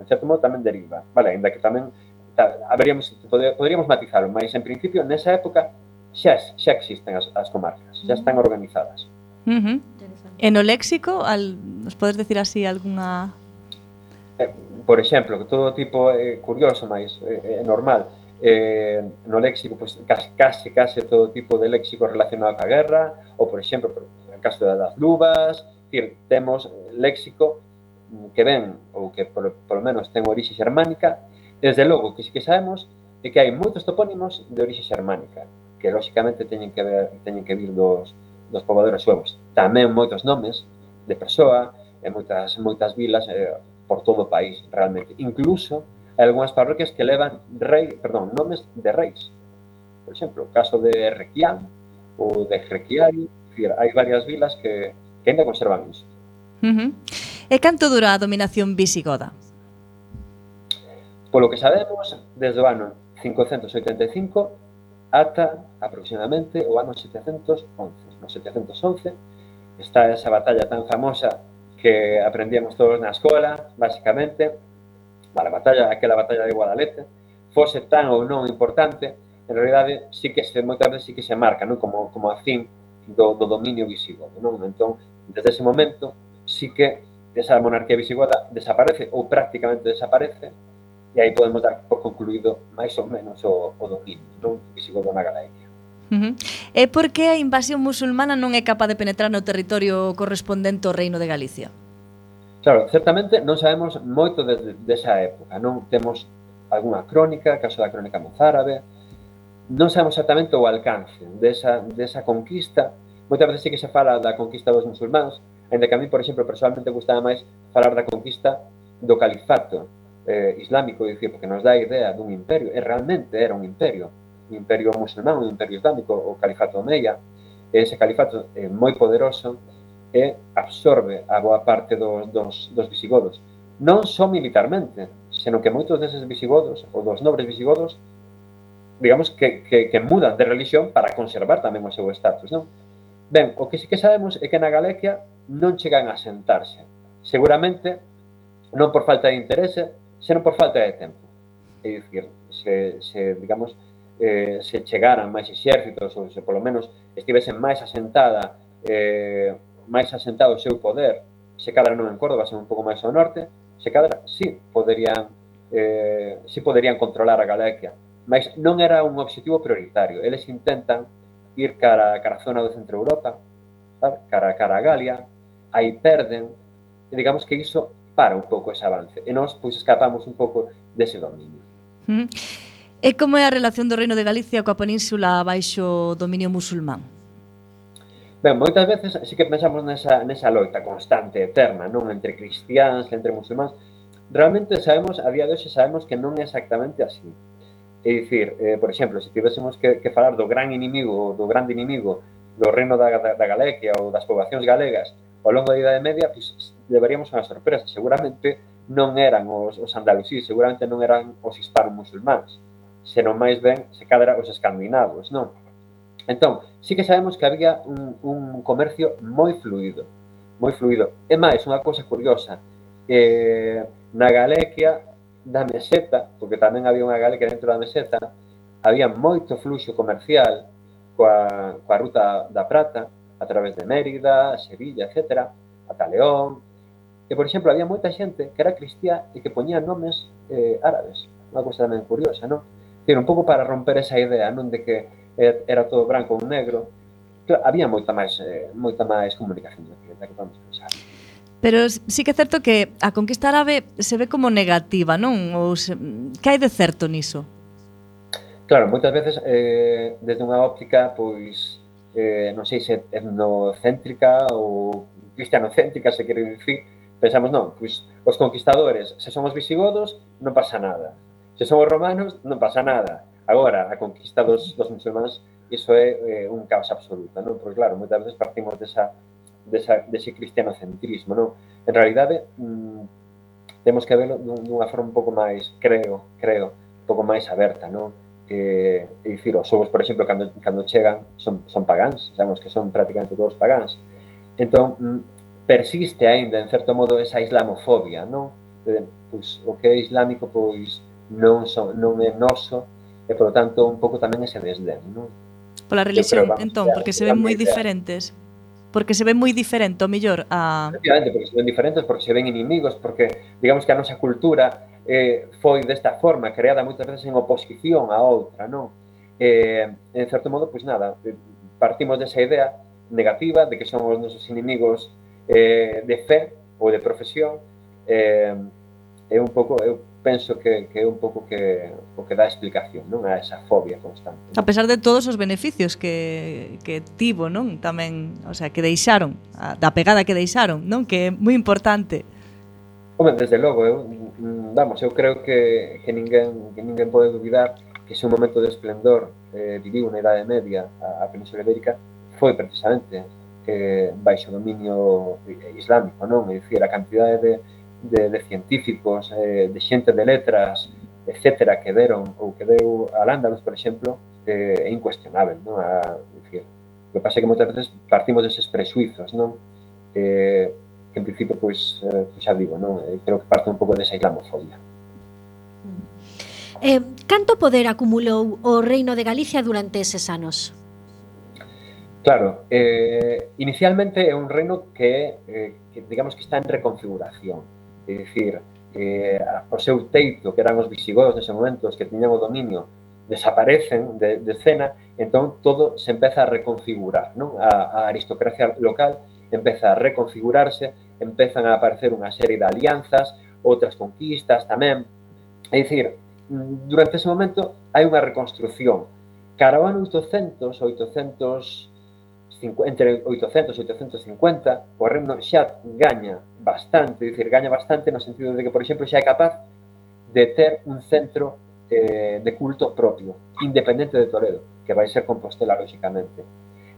En certo modo tamén deriva. Vale, ainda que tamén haberíamos, poderíamos matizarlo, mas en principio nesa época xa, xa existen as, as comarcas, xa están organizadas. Uh -huh. E no léxico, al, nos podes decir así algunha eh, por exemplo, todo tipo é curioso, máis é, é normal. Eh, no léxico, pois, case, case, case todo tipo de léxico relacionado ca guerra, ou, por exemplo, por, en caso das luvas, decir, temos léxico que ven, ou que por, por menos ten orixe xermánica, desde logo que si que sabemos é que hai moitos topónimos de orixe xermánica, que lóxicamente teñen que ver, teñen que vir dos, dos pobladores suevos. Tamén moitos nomes de persoa, e moitas moitas vilas, eh, por todo o país, realmente. Incluso hai algunhas parroquias que levan rei, perdón, nomes de reis. Por exemplo, o caso de Requián ou de Requiari, hai varias vilas que, que ainda conservan iso. Uh -huh. E canto dura a dominación visigoda? Polo que sabemos, desde o ano 585 ata aproximadamente o ano 711. No 711 está esa batalla tan famosa que aprendíamos todos na escola, basicamente, para a batalla, aquela batalla de Guadalete, fose tan ou non importante, en realidade sí que se moitas veces sí que se marca, non? Como como a fin do, do dominio visigodo, non? Entón, desde ese momento sí que esa monarquía visigoda desaparece ou prácticamente desaparece e aí podemos dar por concluído máis ou menos o, o dominio non? visigodo na Galaecia. Uh -huh. E por que a invasión musulmana non é capaz de penetrar no territorio correspondente ao Reino de Galicia? Claro, certamente non sabemos moito de, de, desa época, non temos algunha crónica, caso da crónica mozárabe, non sabemos exactamente o alcance desa, desa conquista, moitas veces sí que se fala da conquista dos musulmáns, ainda que a mí, por exemplo, personalmente gustaba máis falar da conquista do califato eh, islámico, dicir, porque nos dá a idea dun imperio, e realmente era un imperio, imperio musulmán, o imperio islámico, o califato Omeya, e ese califato é moi poderoso e absorbe a boa parte dos, dos, dos visigodos. Non só militarmente, senón que moitos deses visigodos, ou dos nobres visigodos, digamos que, que, que mudan de religión para conservar tamén o seu estatus, non? Ben, o que sí que sabemos é que na Galequia non chegan a sentarse. Seguramente non por falta de interese, senón por falta de tempo. É dicir, se, se digamos, eh, se chegaran máis exércitos ou se polo menos estivesen máis asentada eh, máis asentado o seu poder se cadra non en Córdoba, se un pouco máis ao norte se cadra, si sí, poderían eh, si sí poderían controlar a Galaquia mas non era un obxectivo prioritario eles intentan ir cara, cara a zona do centro Europa sabe? cara, cara a Galia aí perden e digamos que iso para un pouco ese avance e nós pois escapamos un pouco dese dominio mm. E como é a relación do Reino de Galicia coa península baixo dominio musulmán? Ben, moitas veces sí que pensamos nesa, nesa loita constante, eterna, non? Entre cristiáns, entre musulmáns. Realmente sabemos, a día de hoxe sabemos que non é exactamente así. É dicir, eh, por exemplo, se tivésemos que, que falar do gran inimigo, do grande inimigo do reino da, da, da Galequia ou das poboacións galegas ao longo da Idade Media, pois, levaríamos unha sorpresa. Seguramente non eran os, os andalusís, seguramente non eran os hispanos musulmáns senón máis ben se cadra os escandinavos, non? Entón, sí que sabemos que había un, un comercio moi fluido, moi fluido. E máis, unha cousa curiosa, eh, na Galequia da meseta, porque tamén había unha Galequia dentro da meseta, había moito fluxo comercial coa, coa ruta da Prata, a través de Mérida, Sevilla, etc., ata León, que, por exemplo, había moita xente que era cristiá e que poñía nomes eh, árabes. Unha cousa tamén curiosa, non? Dicir, un pouco para romper esa idea, non de que er, era todo branco ou negro, había moita máis eh, moita máis comunicación da que, da que vamos pensar. Pero sí que é certo que a conquista árabe se ve como negativa, non? Ou se... que hai de certo niso? Claro, moitas veces eh, desde unha óptica pois eh, non sei se etnocéntrica ou cristianocéntrica se quere dicir, pensamos non, pois os conquistadores, se son os visigodos, non pasa nada Se son os romanos, non pasa nada. Agora, a conquista dos, dos musulmáns, iso é eh, un caos absoluto, non? Porque claro, moitas veces partimos desa, desa, dese cristianocentrismo, non? En realidade, mm, temos que verlo dunha forma un pouco máis, creo, creo, un pouco máis aberta, non? Eh, e dicir, os ovos, por exemplo, cando, cando chegan, son, son pagáns, sabemos que son prácticamente todos pagáns. Entón, mm, persiste aínda, en certo modo, esa islamofobia, non? De, pois, o que é islámico, pois, non, son, non é noso, e polo tanto un pouco tamén ese desdén, non? Pola religión, vamos, entón, porque se ven moi diferentes. Porque se ven moi diferente, o mellor, a... Efectivamente, porque se ven diferentes, porque se ven inimigos, porque digamos que a nosa cultura eh, foi desta forma, creada moitas veces en oposición a outra, non? Eh, en certo modo, pois nada, eh, partimos desa idea negativa de que son os nosos inimigos eh, de fe ou de profesión, eh, é un pouco, eu penso que, que é un pouco que, o que dá explicación non a esa fobia constante. Non? A pesar de todos os beneficios que, que tivo, non? Tamén, o sea, que deixaron, a, da pegada que deixaron, non? Que é moi importante. Home, desde logo, eu, vamos, eu creo que, que ninguén, que ninguén pode dubidar que ese momento de esplendor eh, viviu na Idade Media a, a Península Ibérica foi precisamente que eh, baixo dominio islámico, non? É dicir, a cantidade de, de, de científicos, eh, de xente de letras, etcétera, que deron ou que deu a Landalus, por exemplo, eh, é incuestionável, non? A, dicir, o que pasa é que moitas veces partimos deses presuizos, non? Eh, que en principio, pois, eh, pois xa digo, non? Eh, creo que parte un pouco desa islamofobia. Eh, canto poder acumulou o Reino de Galicia durante eses anos? Claro, eh, inicialmente é un reino que, eh, que digamos que está en reconfiguración é dicir, eh, o seu teito, que eran os visigodos nese momento, os que tiñan o dominio, desaparecen de, de escena, entón todo se empeza a reconfigurar, non? A, a aristocracia local empeza a reconfigurarse, empezan a aparecer unha serie de alianzas, outras conquistas tamén. É dicir, durante ese momento hai unha reconstrución. Cara ao ano 800, 800 entre 800 e 850, o Reino xa gaña bastante, dicir, gaña bastante no sentido de que, por exemplo, xa é capaz de ter un centro eh, de culto propio, independente de Toledo, que vai ser Compostela, lóxicamente.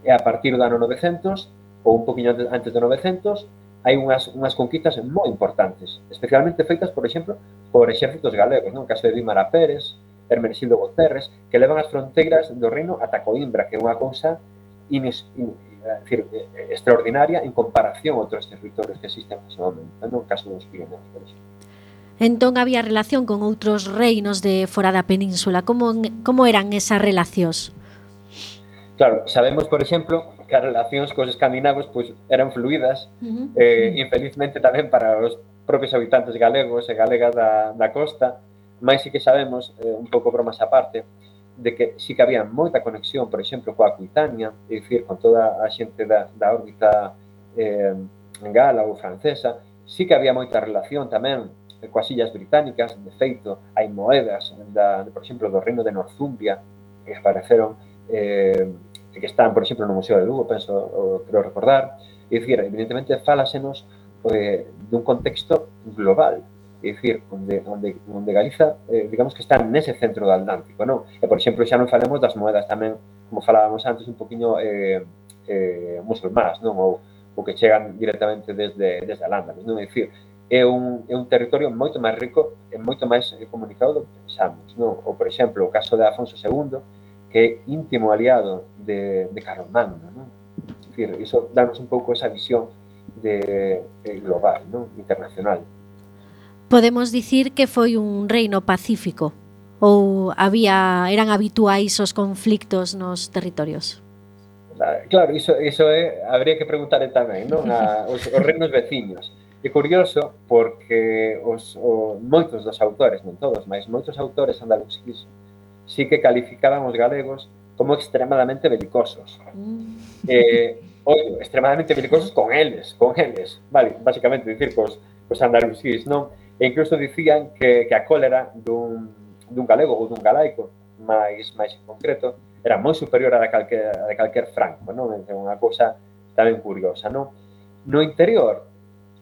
E a partir do ano 900, ou un poquinho antes do 900, hai unhas, unhas conquistas moi importantes, especialmente feitas, por exemplo, por exércitos galegos, non? caso de Dímara Pérez, Hermenegildo Guterres, que levan as fronteiras do reino ata Coimbra, que é unha cousa inis, in, eh, decir, eh, extraordinaria en comparación a outros territorios que existen aproximadamente, no caso dos Pirineos, por exemplo. Entón había relación con outros reinos de fora da península. Como, como eran esas relacións? Claro, sabemos, por exemplo, que as relacións cos escandinavos pois, eran fluidas, uh -huh. eh, infelizmente tamén para os propios habitantes galegos e galegas da, da costa, máis sí que sabemos, eh, un pouco bromas aparte, parte, de que si que había moita conexión, por exemplo, coa Aquitania, e dicir, con toda a xente da, da órbita eh, gala ou francesa, si que había moita relación tamén eh, coas illas británicas, de feito, hai moedas, da, de, por exemplo, do reino de Northumbria, que apareceron, eh, que están, por exemplo, no Museo de Lugo, penso, o, creo recordar, e dicir, evidentemente, falasenos eh, dun contexto global, é dicir, onde, onde, onde Galiza, eh, digamos que está nese centro do Atlántico, non? E, eh, por exemplo, xa non falemos das moedas tamén, como falábamos antes, un poquinho eh, eh, musulmás, non? Ou, ou que chegan directamente desde, desde Alándales, non? É dicir, é un, é un territorio moito máis rico e moito máis eh, comunicado do que pensamos, non? Ou, por exemplo, o caso de Afonso II, que é íntimo aliado de, de Carlomagno, non? É dicir, iso danos un pouco esa visión de, de global, non? internacional podemos dicir que foi un reino pacífico ou había eran habituais os conflictos nos territorios? Ah, claro, iso, iso é, habría que preguntar tamén, non? A, os, os reinos veciños. É curioso porque os, o, moitos dos autores, non todos, mas moitos autores andaluxis sí que calificaban os galegos como extremadamente belicosos. Mm. Eh, ou extremadamente belicosos con eles, con eles, vale, basicamente, dicir, cos, cos andalusís, non? E incluso dicían que, que a cólera dun, dun galego ou dun galaico máis máis en concreto era moi superior a de calquer, a de calquer franco, non? É unha cousa tamén curiosa, non? No interior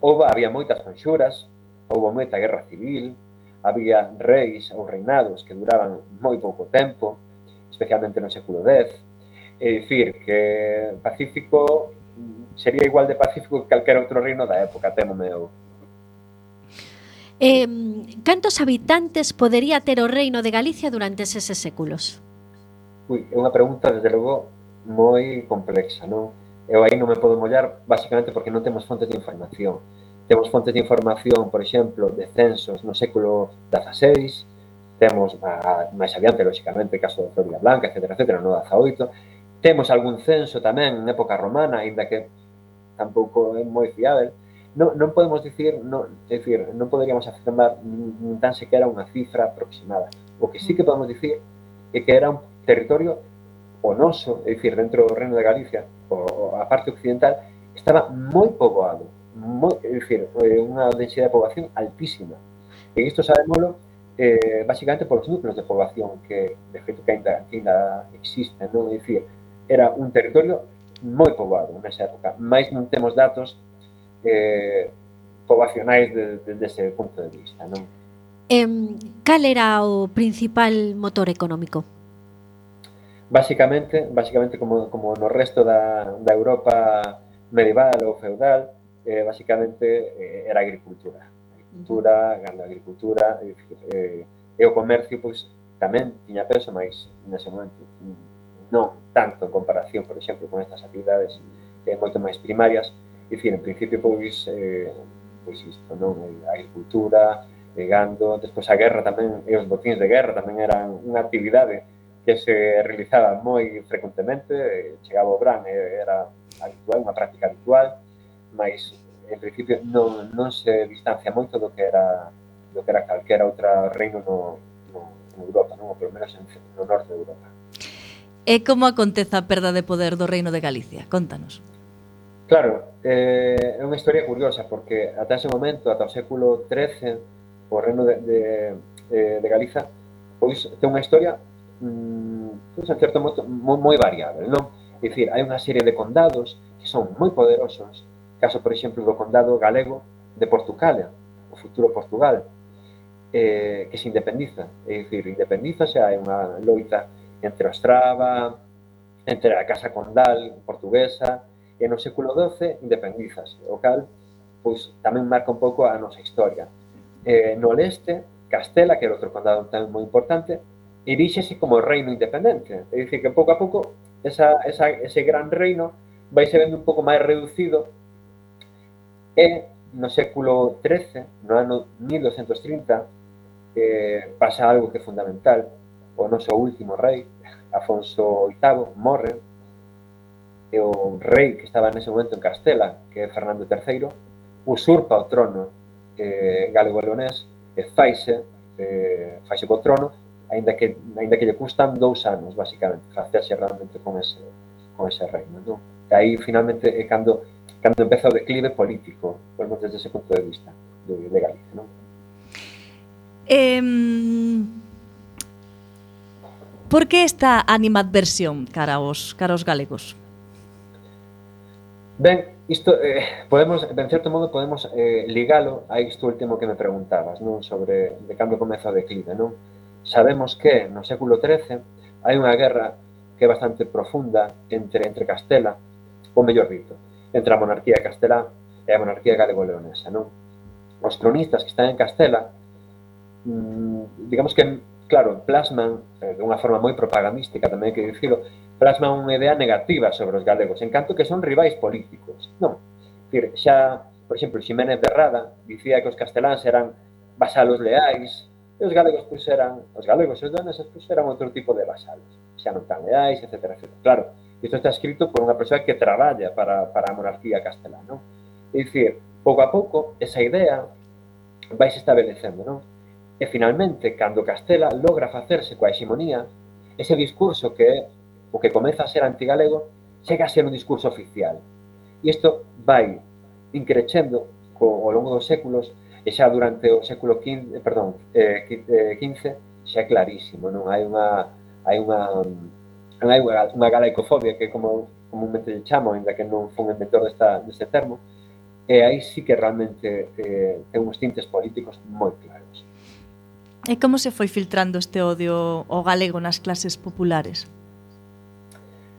houve, había moitas conxuras, houve moita guerra civil, había reis ou reinados que duraban moi pouco tempo, especialmente no século X. É dicir, que Pacífico sería igual de pacífico que calquera outro reino da época, temo meu. Eh, cantos habitantes podería ter o reino de Galicia durante eses séculos? Ui, é unha pregunta, desde logo, moi complexa, non? Eu aí non me podo mollar, basicamente, porque non temos fontes de información. Temos fontes de información, por exemplo, de censos no século XVI, temos a, máis adiante, lóxicamente, caso de Floria Blanca, etc., etc., no XVIII. Temos algún censo tamén en época romana, aínda que tampouco é moi fiável, non, non podemos dicir, non, decir, non poderíamos afirmar nin tan sequera unha cifra aproximada. O que sí que podemos dicir é que era un territorio o noso, é dicir, dentro do Reino de Galicia, o, a parte occidental, estaba moi poboado, moi, é dicir, eh, unha densidade de poboación altísima. E isto sabemoslo eh, basicamente polos núcleos de poboación que, de feito, que ainda, que ainda existen, non? É dicir, era un territorio moi poboado nesa época, máis non temos datos eh, poboacionais de, de, dese punto de vista. Non? Eh, cal era o principal motor económico? Básicamente, basicamente como, como no resto da, da Europa medieval ou feudal, eh, basicamente eh, era agricultura. Agricultura, gandagricultura, eh, eh, e o comercio pois tamén tiña peso, máis nese momento non tanto en comparación, por exemplo, con estas actividades eh, moito máis primarias, dicir, en principio pois, eh, pois isto, non? A agricultura, eh, gando, despois a guerra tamén, e os botins de guerra tamén eran unha actividade que se realizaba moi frecuentemente, eh, chegaba o verán, e era habitual, unha práctica habitual, mas en principio non, non se distancia moito do que era do que era calquera outra reino no, no, en Europa, non? ou pelo menos en, no norte de Europa. E como acontece a perda de poder do reino de Galicia? Contanos. Claro, eh, é unha historia curiosa porque ata ese momento, ata o século XIII, o reino de, de, de Galiza, pois ten unha historia mm, pois, en certo modo moi, moi variable, non? É dicir, hai unha serie de condados que son moi poderosos, caso, por exemplo, do condado galego de Portugal, o futuro Portugal, eh, que se independiza, é dicir, independizase, hai unha loita entre Ostrava, entre a Casa Condal portuguesa, e no século XII independízase, o cal pois tamén marca un pouco a nosa historia. Eh, no leste, Castela, que era outro condado tamén moi importante, eríxese como reino independente. É dicir, que pouco a pouco esa, esa, ese gran reino vai se vendo un pouco máis reducido e no século XIII, no ano 1230, eh, pasa algo que é fundamental. O noso último rei, Afonso VIII, morre, e o rei que estaba nese momento en Castela, que é Fernando III, usurpa o trono eh, galego leonés e faise, eh, faise co trono, aínda que aínda que lle custan dous anos, basicamente, facerse realmente con ese con ese reino, non? E aí finalmente é cando cando empeza o declive político, volvemos desde ese punto de vista de, de Galicia, non? Eh, Por que esta animadversión cara aos, cara aos galegos? Ben, isto eh, podemos, en certo modo podemos eh, ligalo a isto último que me preguntabas, non sobre de cando comeza o declive, non? Sabemos que no século XIII hai unha guerra que é bastante profunda entre entre Castela, ou mellor dito, entre a monarquía castelá e a monarquía galego-leonesa, non? Os cronistas que están en Castela, mmm, digamos que claro, plasman eh, de unha forma moi propagandística, tamén hai que dicilo, plasman unha idea negativa sobre os galegos, en canto que son rivais políticos. Non. Dicir, xa, por exemplo, Ximénez de Rada dicía que os casteláns eran vasalos leais, e os galegos pois eran, os galegos e os daneses pois eran outro tipo de vasalos, xa non tan leais, etc. etc. Claro, isto está escrito por unha persoa que traballa para, para a monarquía castelá, non? É dicir, pouco a pouco, esa idea vai se establecendo, non? E finalmente, cando Castela logra facerse coa hexemonía, ese discurso que é o que comeza a ser antigalego chega a ser un discurso oficial. E isto vai increchendo co, ao longo dos séculos e xa durante o século XV, eh, perdón, eh, XV eh, xa é clarísimo, non? Hai unha hai unha hai unha, unha galaicofobia que como comúnmente lle chamo, ainda que non fun inventor desta, deste termo, e aí sí que realmente eh, ten uns tintes políticos moi claros. E como se foi filtrando este odio ao galego nas clases populares?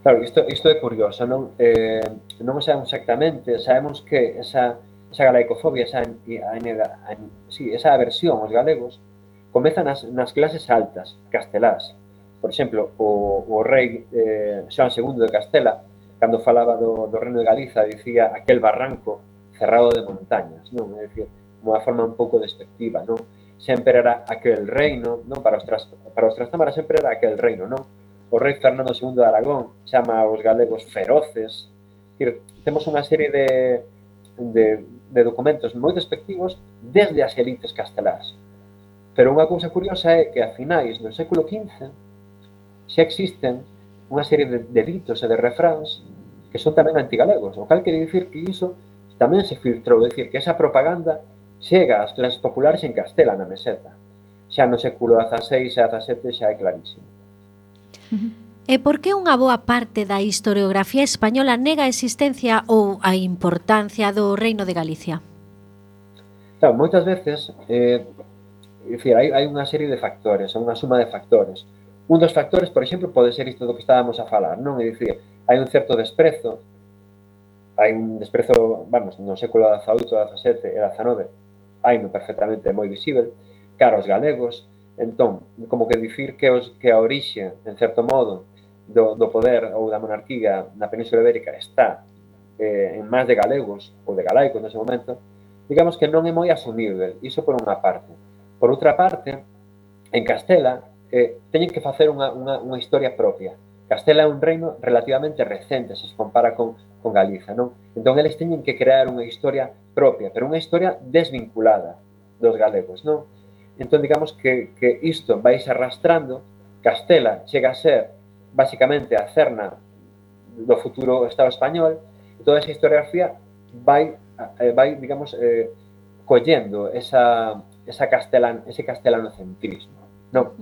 Claro, isto, isto é curioso, non? Eh, non o sabemos exactamente, sabemos que esa, esa galaicofobia, esa, a, a, sí, esa aversión aos galegos, comeza nas, nas clases altas, castelás. Por exemplo, o, o rei eh, Xoan II de Castela, cando falaba do, do reino de Galiza, dicía aquel barranco cerrado de montañas, non? É dicir, unha forma un pouco despectiva, non? sempre era aquel reino, non para os, tras, para os trastámaras sempre era aquel reino, non? O rei Fernando II de Aragón chama aos galegos feroces. Quer, temos unha serie de, de, de documentos moi despectivos desde as elites castelás. Pero unha cousa curiosa é que a finais do século XV xa existen unha serie de, delitos e de refráns que son tamén antigalegos, o cal quere dicir que iso tamén se filtrou, é dicir, que esa propaganda Chega ás clases populares en Castela, na meseta. Xa no século XVI e XVII xa é clarísimo. E por que unha boa parte da historiografía española nega a existencia ou a importancia do Reino de Galicia? Claro, moitas veces eh, dicir, hai, hai unha serie de factores, unha suma de factores. Un dos factores, por exemplo, pode ser isto do que estábamos a falar, non? É dicir, hai un certo desprezo, hai un desprezo, vamos, no século XVIII, XVII e XIX, haino perfectamente, moi visível, cara aos galegos, entón, como que dicir que, os, que a orixe, en certo modo, do, do poder ou da monarquía na Península Ibérica está eh, en máis de galegos ou de galaicos nese momento, digamos que non é moi asumible, iso por unha parte. Por outra parte, en Castela eh, teñen que facer unha, unha, unha historia propia. Castela é un reino relativamente recente se se compara con, con Galiza, non? Entón, eles teñen que crear unha historia propia, pero unha historia desvinculada dos galegos, non? Entón, digamos que, que isto vai se arrastrando, Castela chega a ser, basicamente, a cerna do futuro Estado español, e toda esa historiografía vai, eh, vai digamos, eh, collendo esa, esa castelan, ese castelano-centrismo, non?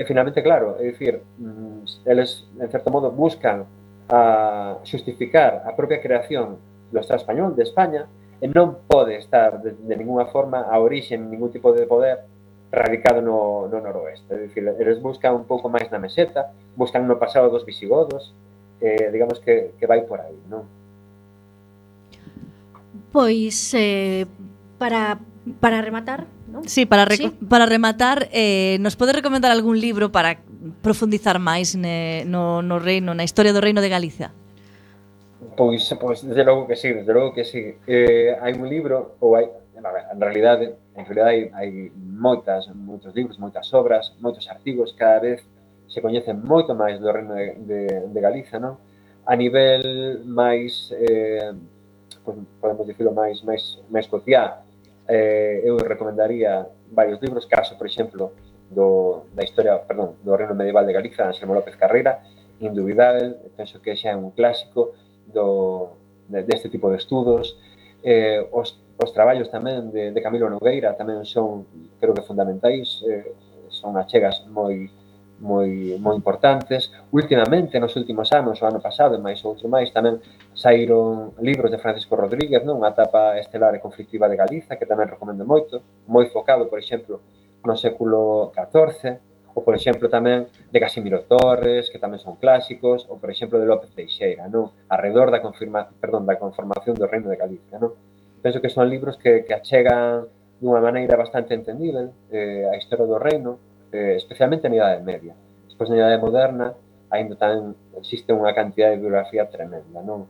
E finalmente, claro, é dicir, mm, eles, en certo modo, buscan a xustificar a propia creación do Estado español de España e non pode estar de, de ninguna forma a orixe, ningún tipo de poder radicado no, no noroeste. É dicir, eles buscan un pouco máis na meseta, buscan no pasado dos visigodos, eh, digamos que, que vai por aí, non? Pois, eh, para, para rematar, ¿no? Sí, para, re ¿Sí? para rematar, eh, nos pode recomendar algún libro para profundizar máis ne, no, no reino, na historia do reino de Galicia? Pois, pois, desde logo que sí, desde logo que sí. Eh, hai un libro, ou hai, en realidade, en realidade hai, hai moitas, moitos libros, moitas obras, moitos artigos, cada vez se coñecen moito máis do reino de, de, de Galiza, non? A nivel máis, eh, pois, podemos dicirlo, máis, máis, máis cotiá, eh, eu recomendaría varios libros, caso, por exemplo, do, da historia, perdón, do reino medieval de Galiza, Anselmo López Carrera, Indubidável, penso que xa é un clásico, do, de, deste tipo de estudos. Eh, os, os traballos tamén de, de Camilo Nogueira tamén son, creo que fundamentais, eh, son achegas moi moi moi importantes. Últimamente, nos últimos anos, o ano pasado e máis outro máis, tamén saíron libros de Francisco Rodríguez, non? Unha etapa estelar e conflictiva de Galiza, que tamén recomendo moito, moi focado, por exemplo, no século XIV, ou por exemplo tamén de Casimiro Torres, que tamén son clásicos, ou por exemplo de López Teixeira, non? Arredor da confirma, perdón, da conformación do Reino de Galicia, non? Penso que son libros que, que achegan dunha maneira bastante entendível eh, a historia do reino, eh, especialmente na Idade Media. Despois na Idade Moderna, aínda tamén existe unha cantidad de bibliografía tremenda, non?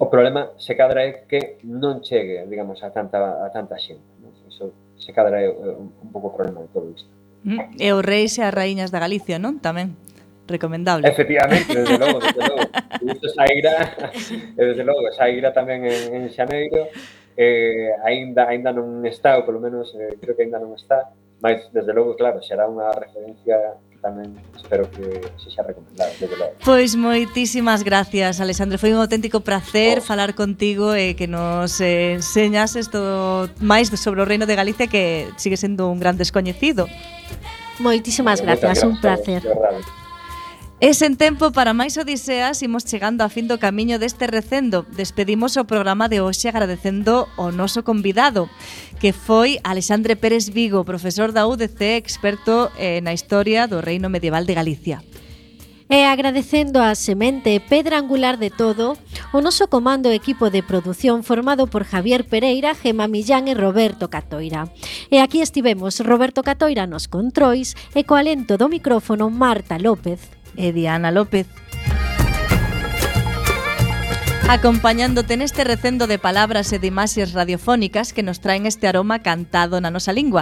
O problema se cadra é que non chegue, digamos, a tanta, a tanta xente. Non? Iso se cadra é un, un pouco o problema de todo isto. E os reis e as raíñas da Galicia, non? Tamén recomendable. Efectivamente, desde logo, desde logo. Isto saíra, desde logo, saíra tamén en, en Xaneiro, eh, aínda aínda non está, ou polo menos eh, creo que aínda non está, mas desde logo, claro, será unha referencia tamén espero que se xa recomendado, desde logo. Pois moitísimas gracias, Alexandre. Foi un auténtico placer oh. falar contigo e que nos eh, enseñases todo máis sobre o Reino de Galicia que sigue sendo un gran descoñecido. Moitísimas gracias, gracias, un placer. E sen tempo para máis odiseas imos chegando a fin do camiño deste recendo. Despedimos o programa de hoxe agradecendo o noso convidado, que foi Alexandre Pérez Vigo, profesor da UDC, experto eh, na historia do Reino Medieval de Galicia. E agradecendo a semente pedra angular de todo, o noso comando e equipo de produción formado por Javier Pereira, Gema Millán e Roberto Catoira. E aquí estivemos Roberto Catoira nos controis e co alento do micrófono Marta López. Ediana López. Acompañándote en este recendo de palabras edimasias radiofónicas que nos traen este aroma cantado en a nosa lingua,